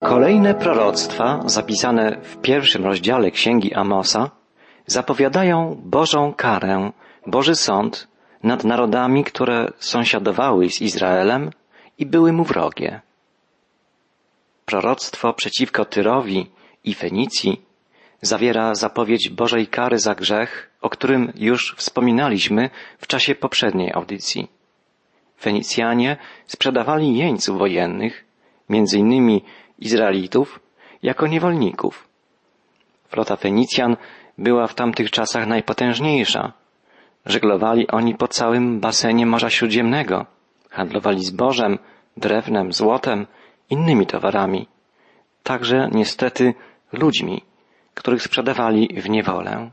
Kolejne proroctwa zapisane w pierwszym rozdziale Księgi Amosa zapowiadają Bożą karę, Boży sąd nad narodami, które sąsiadowały z Izraelem i były mu wrogie. Proroctwo przeciwko Tyrowi i Fenicji zawiera zapowiedź Bożej kary za grzech, o którym już wspominaliśmy w czasie poprzedniej audycji. Fenicjanie sprzedawali jeńców wojennych, między innymi Izraelitów, jako niewolników. Flota Fenicjan była w tamtych czasach najpotężniejsza. Żeglowali oni po całym basenie Morza Śródziemnego, handlowali zbożem, drewnem, złotem, innymi towarami, także niestety ludźmi, których sprzedawali w niewolę.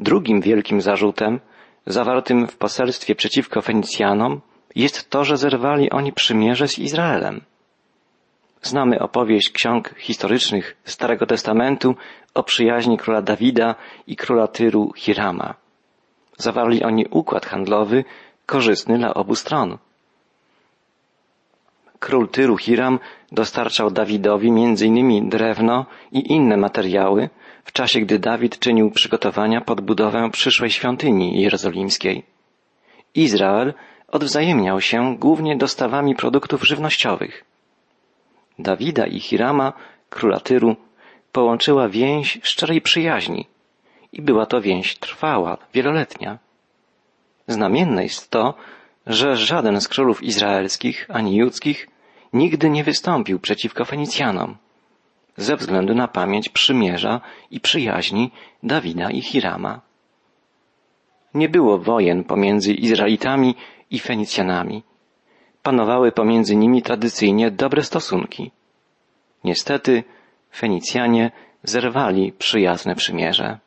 Drugim wielkim zarzutem, zawartym w poselstwie przeciwko Fenicjanom, jest to, że zerwali oni przymierze z Izraelem. Znamy opowieść ksiąg historycznych Starego Testamentu o przyjaźni króla Dawida i króla Tyru Hirama. Zawarli oni układ handlowy korzystny dla obu stron. Król Tyru Hiram dostarczał Dawidowi innymi drewno i inne materiały w czasie, gdy Dawid czynił przygotowania pod budowę przyszłej świątyni jerozolimskiej. Izrael odwzajemniał się głównie dostawami produktów żywnościowych. Dawida i Hirama, króla Tyru, połączyła więź szczerej przyjaźni i była to więź trwała, wieloletnia. Znamienne jest to, że żaden z królów izraelskich ani judzkich nigdy nie wystąpił przeciwko Fenicjanom ze względu na pamięć przymierza i przyjaźni Dawida i Hirama. Nie było wojen pomiędzy Izraelitami i Fenicjanami. Panowały pomiędzy nimi tradycyjnie dobre stosunki. Niestety Fenicjanie zerwali przyjazne przymierze.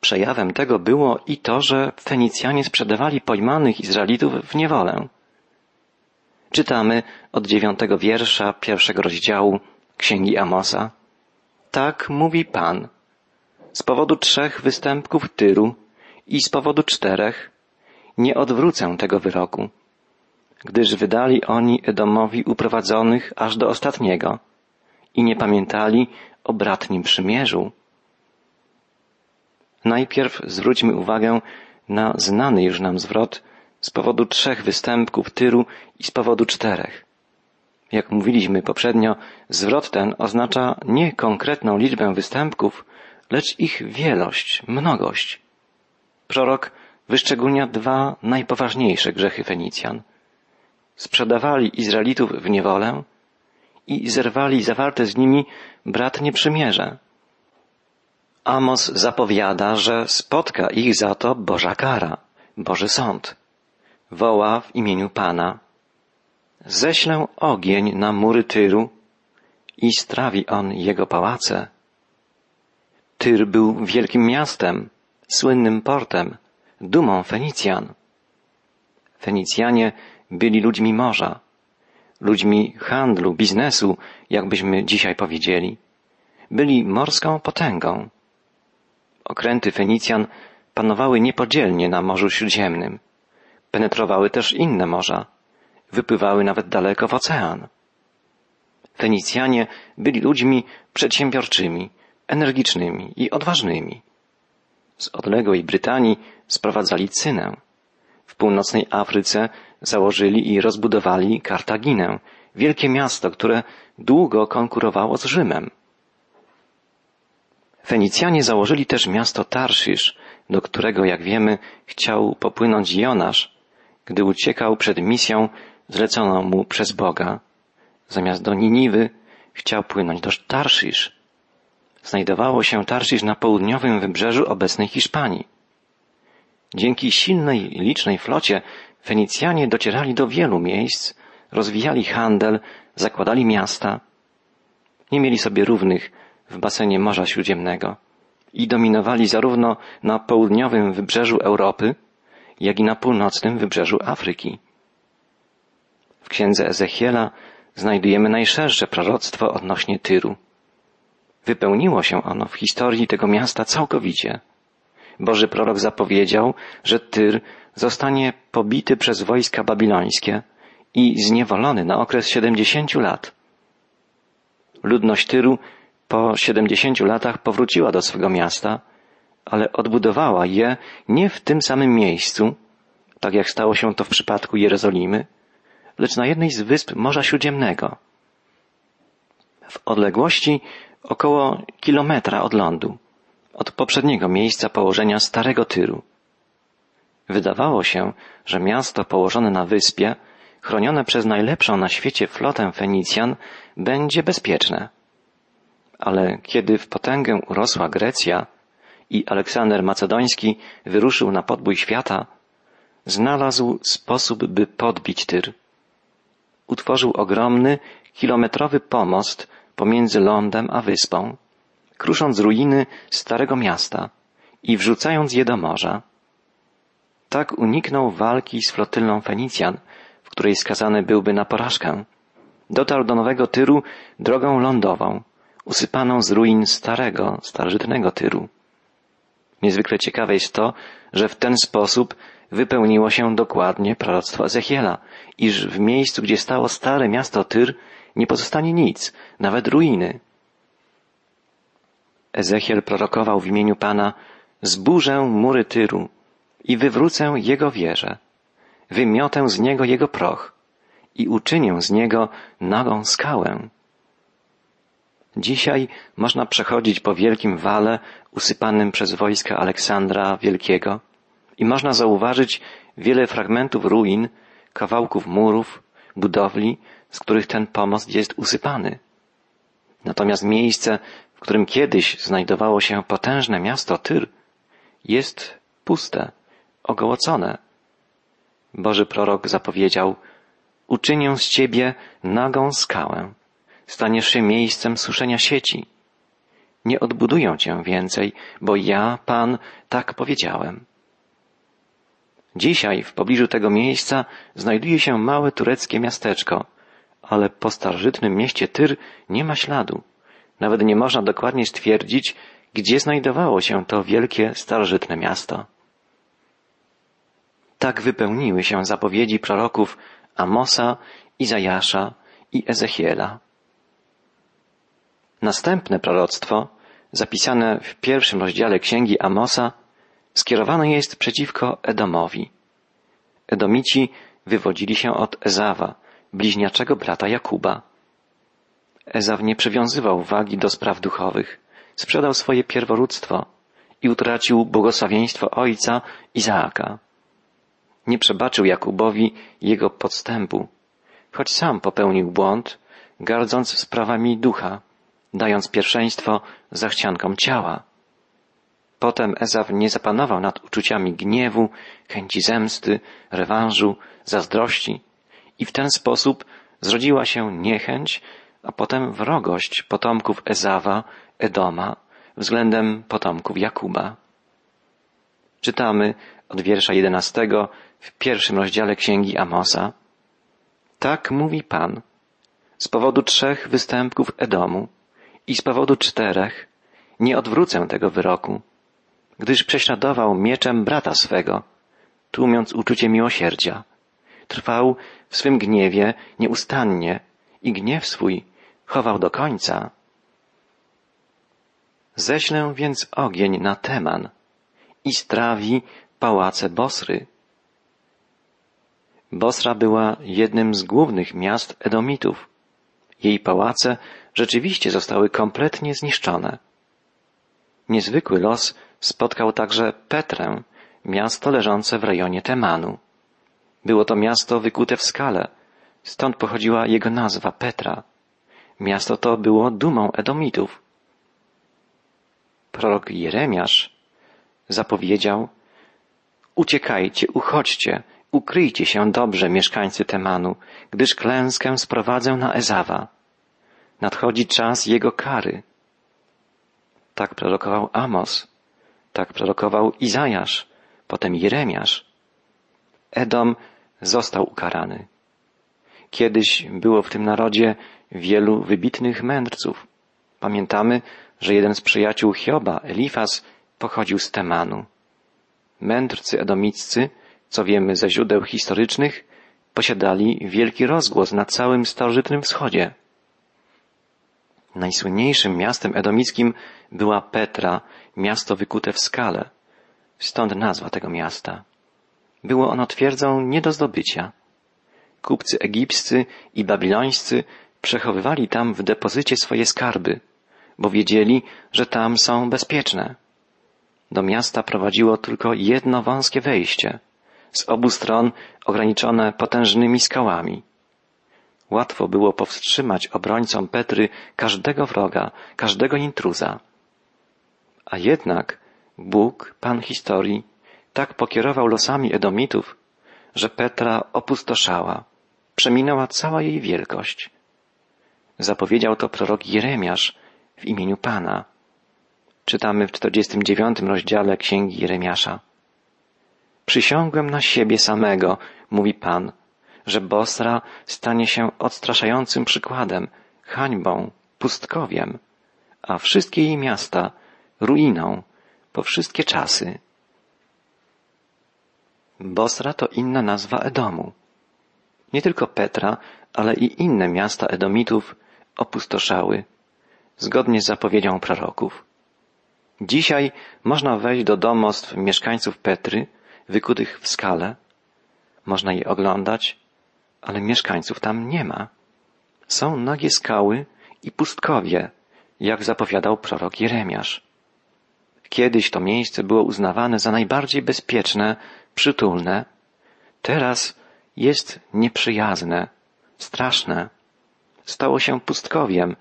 Przejawem tego było i to, że Fenicjanie sprzedawali pojmanych Izraelitów w niewolę. Czytamy od dziewiątego wiersza pierwszego rozdziału Księgi Amosa. Tak mówi Pan. Z powodu trzech występków Tyru i z powodu czterech nie odwrócę tego wyroku, gdyż wydali oni Edomowi uprowadzonych aż do ostatniego i nie pamiętali o bratnim przymierzu. Najpierw zwróćmy uwagę na znany już nam zwrot z powodu trzech występków Tyru i z powodu czterech. Jak mówiliśmy poprzednio, zwrot ten oznacza nie konkretną liczbę występków, lecz ich wielość, mnogość. Prorok wyszczególnia dwa najpoważniejsze grzechy Fenicjan. Sprzedawali Izraelitów w niewolę i zerwali zawarte z nimi bratnie przymierze. Amos zapowiada, że spotka ich za to Boża kara, Boży sąd. Woła w imieniu Pana. Ześlę ogień na mury Tyru i strawi on jego pałace. Tyr był wielkim miastem, słynnym portem, dumą Fenicjan. Fenicjanie byli ludźmi morza, ludźmi handlu, biznesu, jakbyśmy dzisiaj powiedzieli. Byli morską potęgą. Okręty Fenicjan panowały niepodzielnie na Morzu Śródziemnym. Penetrowały też inne morza. Wypływały nawet daleko w ocean. Fenicjanie byli ludźmi przedsiębiorczymi, energicznymi i odważnymi. Z odległej Brytanii sprowadzali cynę. W północnej Afryce założyli i rozbudowali Kartaginę, wielkie miasto, które długo konkurowało z Rzymem. Fenicjanie założyli też miasto Tarszisz, do którego, jak wiemy, chciał popłynąć Jonasz, gdy uciekał przed misją zleconą mu przez Boga. Zamiast do Niniwy chciał płynąć do Tarszisz. Znajdowało się Tarszisz na południowym wybrzeżu obecnej Hiszpanii. Dzięki silnej, licznej flocie Fenicjanie docierali do wielu miejsc, rozwijali handel, zakładali miasta. Nie mieli sobie równych w basenie Morza Śródziemnego i dominowali zarówno na południowym wybrzeżu Europy, jak i na północnym wybrzeżu Afryki. W księdze Ezechiela znajdujemy najszersze proroctwo odnośnie Tyru. Wypełniło się ono w historii tego miasta całkowicie. Boży prorok zapowiedział, że Tyr zostanie pobity przez wojska babilońskie i zniewolony na okres siedemdziesięciu lat. Ludność Tyru po siedemdziesięciu latach powróciła do swego miasta, ale odbudowała je nie w tym samym miejscu, tak jak stało się to w przypadku Jerozolimy, lecz na jednej z wysp Morza Śródziemnego. W odległości około kilometra od lądu, od poprzedniego miejsca położenia Starego Tyru. Wydawało się, że miasto położone na wyspie, chronione przez najlepszą na świecie flotę Fenicjan, będzie bezpieczne. Ale kiedy w potęgę urosła Grecja i Aleksander Macedoński wyruszył na podbój świata, znalazł sposób, by podbić Tyr. Utworzył ogromny, kilometrowy pomost pomiędzy lądem a wyspą, krusząc ruiny starego miasta i wrzucając je do morza. Tak uniknął walki z flotylą Fenicjan, w której skazany byłby na porażkę. Dotarł do Nowego Tyru drogą lądową, usypaną z ruin starego, starożytnego Tyru. Niezwykle ciekawe jest to, że w ten sposób wypełniło się dokładnie proroctwo Ezechiela, iż w miejscu, gdzie stało stare miasto Tyr, nie pozostanie nic, nawet ruiny. Ezechiel prorokował w imieniu Pana, zburzę mury Tyru i wywrócę jego wieże, wymiotę z niego jego proch i uczynię z niego nagą skałę. Dzisiaj można przechodzić po wielkim wale usypanym przez wojska Aleksandra Wielkiego i można zauważyć wiele fragmentów ruin, kawałków murów, budowli, z których ten pomost jest usypany. Natomiast miejsce, w którym kiedyś znajdowało się potężne miasto Tyr, jest puste, ogołocone. Boży prorok zapowiedział, uczynię z ciebie nagą skałę, staniesz się miejscem suszenia sieci. Nie odbuduję cię więcej, bo ja, Pan, tak powiedziałem. Dzisiaj w pobliżu tego miejsca znajduje się małe tureckie miasteczko, ale po starożytnym mieście Tyr nie ma śladu. Nawet nie można dokładnie stwierdzić, gdzie znajdowało się to wielkie starożytne miasto. Tak wypełniły się zapowiedzi proroków Amosa, Izajasza i Ezechiela. Następne proroctwo, zapisane w pierwszym rozdziale księgi Amosa, skierowane jest przeciwko Edomowi. Edomici wywodzili się od Ezawa, bliźniaczego brata Jakuba. Ezaw nie przywiązywał wagi do spraw duchowych, sprzedał swoje pierworództwo i utracił błogosławieństwo ojca Izaaka. Nie przebaczył Jakubowi jego podstępu, choć sam popełnił błąd, gardząc sprawami ducha, dając pierwszeństwo zachciankom ciała. Potem Ezaw nie zapanował nad uczuciami gniewu, chęci zemsty, rewanżu, zazdrości i w ten sposób zrodziła się niechęć, a potem wrogość potomków Ezawa, Edoma względem potomków Jakuba. Czytamy od wiersza jedenastego w pierwszym rozdziale księgi Amosa. Tak mówi Pan, z powodu trzech występków Edomu i z powodu czterech nie odwrócę tego wyroku, gdyż prześladował mieczem brata swego, tłumiąc uczucie miłosierdzia. Trwał w swym gniewie nieustannie i gniew swój chował do końca. Ześlę więc ogień na Teman i strawi pałace Bosry. Bosra była jednym z głównych miast Edomitów. Jej pałace rzeczywiście zostały kompletnie zniszczone. Niezwykły los spotkał także Petrę, miasto leżące w rejonie Temanu. Było to miasto wykute w skale, stąd pochodziła jego nazwa Petra. Miasto to było dumą Edomitów. Prorok Jeremiasz zapowiedział Uciekajcie, uchodźcie, ukryjcie się dobrze, mieszkańcy Temanu, gdyż klęskę sprowadzę na Ezawa. Nadchodzi czas jego kary. Tak prorokował Amos, tak prorokował Izajasz, potem Jeremiasz. Edom został ukarany. Kiedyś było w tym narodzie wielu wybitnych mędrców. Pamiętamy, że jeden z przyjaciół Hioba, Elifas, pochodził z Temanu. Mędrcy edomiccy, co wiemy ze źródeł historycznych, posiadali wielki rozgłos na całym starożytnym wschodzie. Najsłynniejszym miastem edomickim była Petra, miasto wykute w skale. Stąd nazwa tego miasta. Było ono twierdzą nie do zdobycia. Kupcy egipscy i babilońscy przechowywali tam w depozycie swoje skarby, bo wiedzieli, że tam są bezpieczne. Do miasta prowadziło tylko jedno wąskie wejście, z obu stron ograniczone potężnymi skałami. Łatwo było powstrzymać obrońcom Petry każdego wroga, każdego intruza. A jednak Bóg, Pan historii, tak pokierował losami Edomitów, że Petra opustoszała, przeminęła cała jej wielkość. Zapowiedział to prorok Jeremiasz w imieniu Pana. Czytamy w 49 rozdziale Księgi Jeremiasza. Przysiągłem na siebie samego, mówi Pan, że Bosra stanie się odstraszającym przykładem, hańbą, pustkowiem, a wszystkie jej miasta ruiną po wszystkie czasy. Bosra to inna nazwa Edomu. Nie tylko Petra, ale i inne miasta Edomitów opustoszały, zgodnie z zapowiedzią proroków. Dzisiaj można wejść do domostw mieszkańców Petry, wykutych w skale. Można je oglądać, ale mieszkańców tam nie ma. Są nagie skały i pustkowie, jak zapowiadał prorok Jeremiasz. Kiedyś to miejsce było uznawane za najbardziej bezpieczne, przytulne. Teraz jest nieprzyjazne, straszne. Stało się pustkowiem,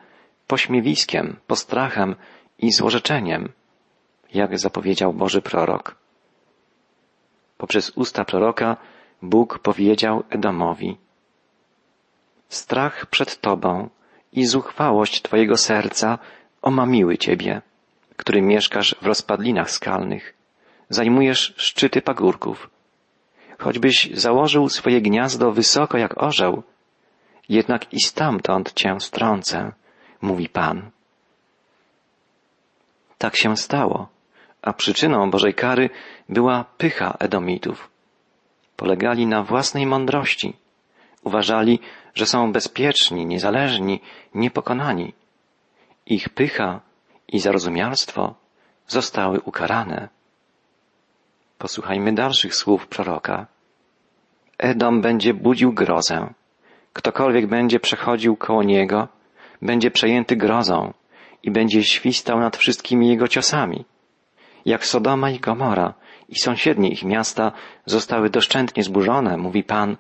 pośmiewiskiem, postrachem i złorzeczeniem, jak zapowiedział Boży prorok. Poprzez usta proroka Bóg powiedział Edomowi, Strach przed Tobą i zuchwałość Twojego serca omamiły Ciebie, który mieszkasz w rozpadlinach skalnych, zajmujesz szczyty pagórków. Choćbyś założył swoje gniazdo wysoko jak orzeł, jednak i stamtąd Cię strącę, mówi Pan. Tak się stało, a przyczyną Bożej kary była pycha Edomitów. Polegali na własnej mądrości. Uważali, że są bezpieczni, niezależni, niepokonani. Ich pycha i zarozumialstwo zostały ukarane. Posłuchajmy dalszych słów proroka. Edom będzie budził grozę. Ktokolwiek będzie przechodził koło niego, będzie przejęty grozą i będzie świstał nad wszystkimi jego ciosami. Jak Sodoma i Gomora i sąsiednie ich miasta zostały doszczętnie zburzone, mówi Pan,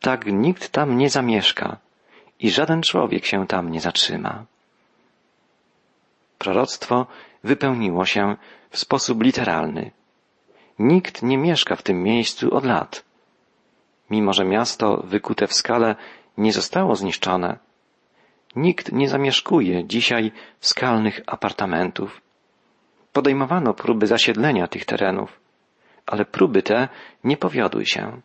tak nikt tam nie zamieszka i żaden człowiek się tam nie zatrzyma. Proroctwo wypełniło się w sposób literalny. Nikt nie mieszka w tym miejscu od lat. Mimo, że miasto wykute w skale nie zostało zniszczone, nikt nie zamieszkuje dzisiaj skalnych apartamentów. Podejmowano próby zasiedlenia tych terenów, ale próby te nie powiodły się.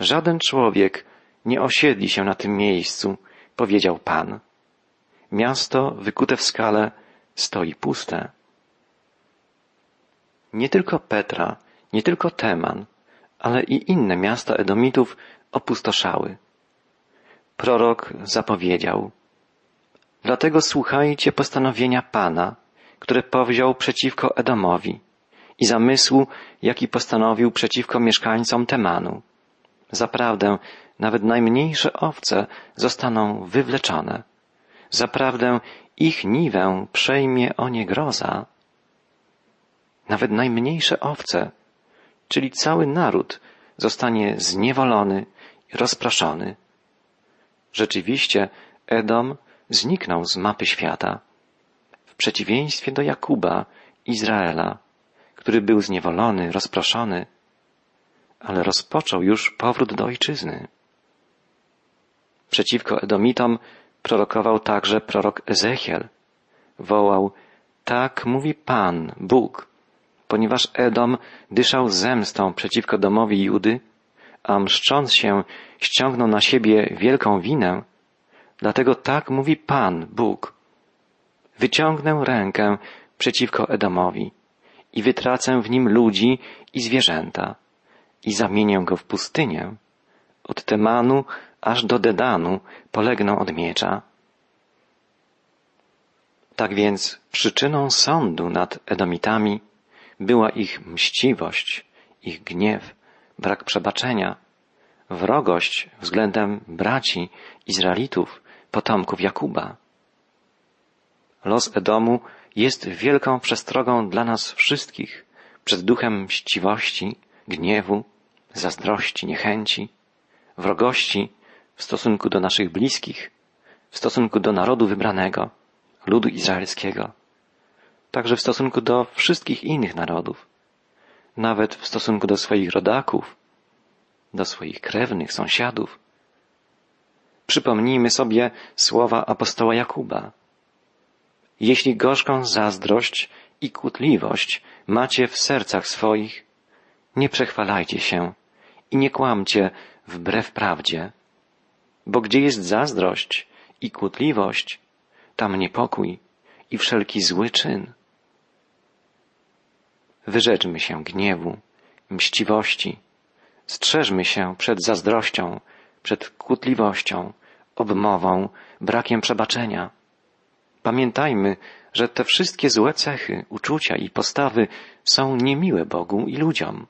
Żaden człowiek nie osiedli się na tym miejscu, powiedział Pan. Miasto wykute w skale stoi puste. Nie tylko Petra, nie tylko Teman, ale i inne miasta Edomitów opustoszały. Prorok zapowiedział, Dlatego słuchajcie postanowienia Pana, które powziął przeciwko Edomowi i zamysłu, jaki postanowił przeciwko mieszkańcom Temanu. Zaprawdę nawet najmniejsze owce zostaną wywleczone. Zaprawdę ich niwę przejmie o nie groza. Nawet najmniejsze owce, czyli cały naród, zostanie zniewolony i rozproszony. Rzeczywiście Edom zniknął z mapy świata. Przeciwieństwie do Jakuba, Izraela, który był zniewolony, rozproszony, ale rozpoczął już powrót do ojczyzny. Przeciwko Edomitom prorokował także prorok Ezechiel. Wołał, tak mówi Pan, Bóg, ponieważ Edom dyszał zemstą przeciwko domowi Judy, a mszcząc się ściągnął na siebie wielką winę, dlatego tak mówi Pan, Bóg. Wyciągnę rękę przeciwko Edomowi i wytracę w nim ludzi i zwierzęta i zamienię go w pustynię, od Temanu aż do Dedanu polegną od miecza. Tak więc przyczyną sądu nad Edomitami była ich mściwość, ich gniew, brak przebaczenia, wrogość względem braci Izraelitów, potomków Jakuba. Los Edomu jest wielką przestrogą dla nas wszystkich przed duchem mściwości, gniewu, zazdrości, niechęci, wrogości w stosunku do naszych bliskich, w stosunku do narodu wybranego, ludu izraelskiego, także w stosunku do wszystkich innych narodów, nawet w stosunku do swoich rodaków, do swoich krewnych, sąsiadów. Przypomnijmy sobie słowa apostoła Jakuba. Jeśli gorzką zazdrość i kłótliwość macie w sercach swoich, nie przechwalajcie się i nie kłamcie wbrew prawdzie, bo gdzie jest zazdrość i kłótliwość, tam niepokój i wszelki zły czyn. Wyrzeczmy się gniewu, mściwości, strzeżmy się przed zazdrością, przed kłótliwością, obmową, brakiem przebaczenia. Pamiętajmy, że te wszystkie złe cechy, uczucia i postawy są niemiłe Bogu i ludziom.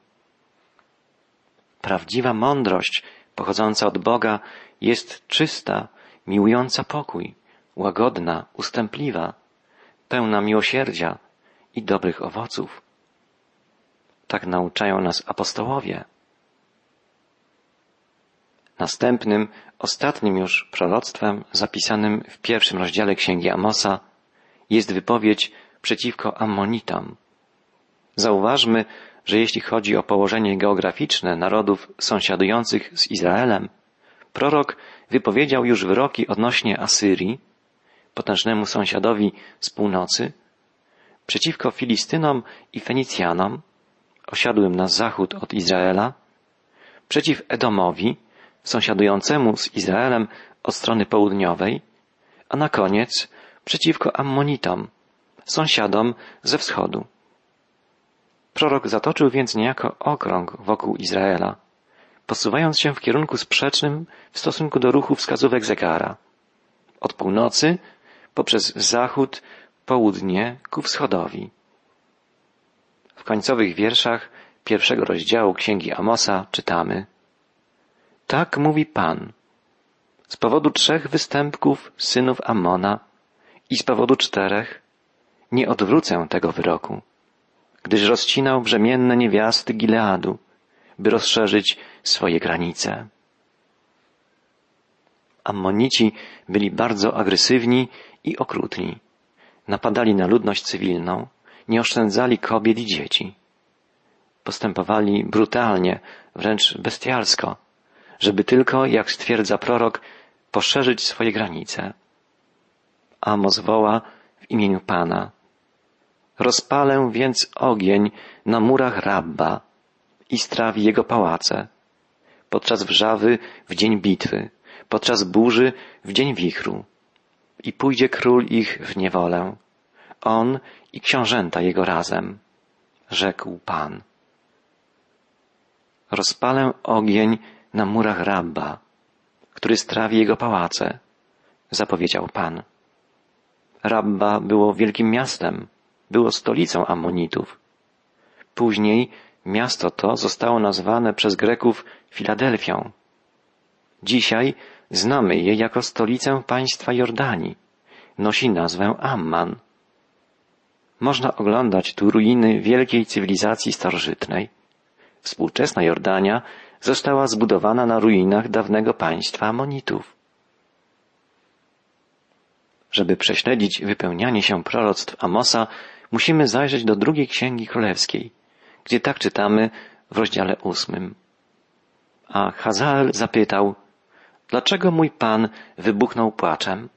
Prawdziwa mądrość pochodząca od Boga jest czysta, miłująca pokój, łagodna, ustępliwa, pełna miłosierdzia i dobrych owoców. Tak nauczają nas apostołowie. Następnym, ostatnim już proroctwem zapisanym w pierwszym rozdziale Księgi Amosa jest wypowiedź przeciwko Ammonitom. Zauważmy, że jeśli chodzi o położenie geograficzne narodów sąsiadujących z Izraelem, prorok wypowiedział już wyroki odnośnie Asyrii, potężnemu sąsiadowi z północy, przeciwko Filistynom i Fenicjanom, osiadłym na zachód od Izraela, przeciw Edomowi, sąsiadującemu z Izraelem od strony południowej, a na koniec przeciwko Ammonitom, sąsiadom ze wschodu. Prorok zatoczył więc niejako okrąg wokół Izraela, posuwając się w kierunku sprzecznym w stosunku do ruchu wskazówek zegara. Od północy poprzez zachód, południe ku wschodowi. W końcowych wierszach pierwszego rozdziału Księgi Amosa czytamy Tak mówi Pan. Z powodu trzech występków synów Ammona i z powodu czterech nie odwrócę tego wyroku gdyż rozcinał brzemienne niewiasty Gileadu, by rozszerzyć swoje granice. Ammonici byli bardzo agresywni i okrutni. Napadali na ludność cywilną, nie oszczędzali kobiet i dzieci. Postępowali brutalnie, wręcz bestialsko, żeby tylko, jak stwierdza prorok, poszerzyć swoje granice. Amos woła w imieniu Pana, Rozpalę więc ogień na murach Rabba i strawi jego pałace. Podczas wrzawy w dzień bitwy, podczas burzy w dzień wichru. I pójdzie król ich w niewolę. On i książęta jego razem, rzekł Pan. Rozpalę ogień na murach Rabba, który strawi jego pałace, zapowiedział Pan. Rabba było wielkim miastem, było stolicą Ammonitów. Później miasto to zostało nazwane przez Greków Filadelfią. Dzisiaj znamy je jako stolicę państwa Jordanii. Nosi nazwę Amman. Można oglądać tu ruiny wielkiej cywilizacji starożytnej. Współczesna Jordania została zbudowana na ruinach dawnego państwa Amonitów. Żeby prześledzić wypełnianie się proroctw Amosa, musimy zajrzeć do drugiej księgi królewskiej, gdzie tak czytamy w rozdziale ósmym. A Hazael zapytał, dlaczego mój pan wybuchnął płaczem?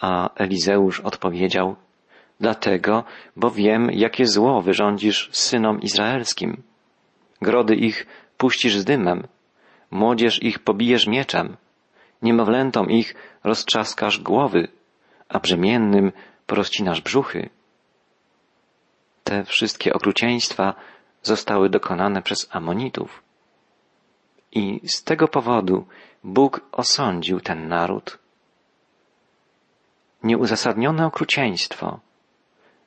A Elizeusz odpowiedział, dlatego, bo wiem, jakie zło wyrządzisz synom izraelskim. Grody ich puścisz z dymem, młodzież ich pobijesz mieczem, niemowlętom ich roztrzaskasz głowy, a brzemiennym porozcinasz brzuchy. Te wszystkie okrucieństwa zostały dokonane przez Amonitów. I z tego powodu Bóg osądził ten naród. Nieuzasadnione okrucieństwo,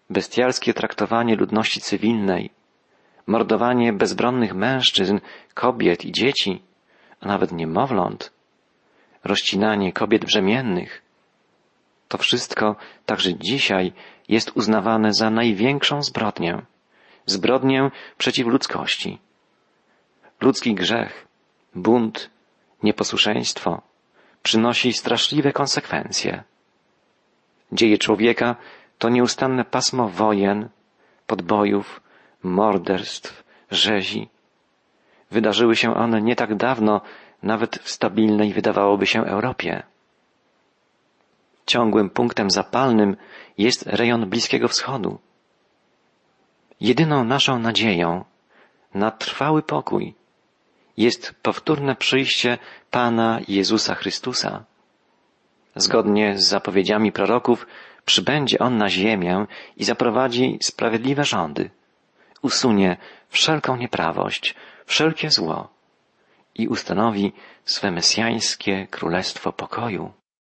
bestialskie traktowanie ludności cywilnej, mordowanie bezbronnych mężczyzn, kobiet i dzieci, a nawet niemowląt, rozcinanie kobiet brzemiennych. To wszystko także dzisiaj jest uznawane za największą zbrodnię, zbrodnię przeciw ludzkości. Ludzki grzech, bunt, nieposłuszeństwo przynosi straszliwe konsekwencje. Dzieje człowieka to nieustanne pasmo wojen, podbojów, morderstw, rzezi. Wydarzyły się one nie tak dawno, nawet w stabilnej wydawałoby się Europie. Ciągłym punktem zapalnym jest rejon Bliskiego Wschodu. Jedyną naszą nadzieją na trwały pokój jest powtórne przyjście Pana Jezusa Chrystusa. Zgodnie z zapowiedziami proroków przybędzie On na ziemię i zaprowadzi sprawiedliwe rządy. Usunie wszelką nieprawość, wszelkie zło i ustanowi swe mesjańskie królestwo pokoju.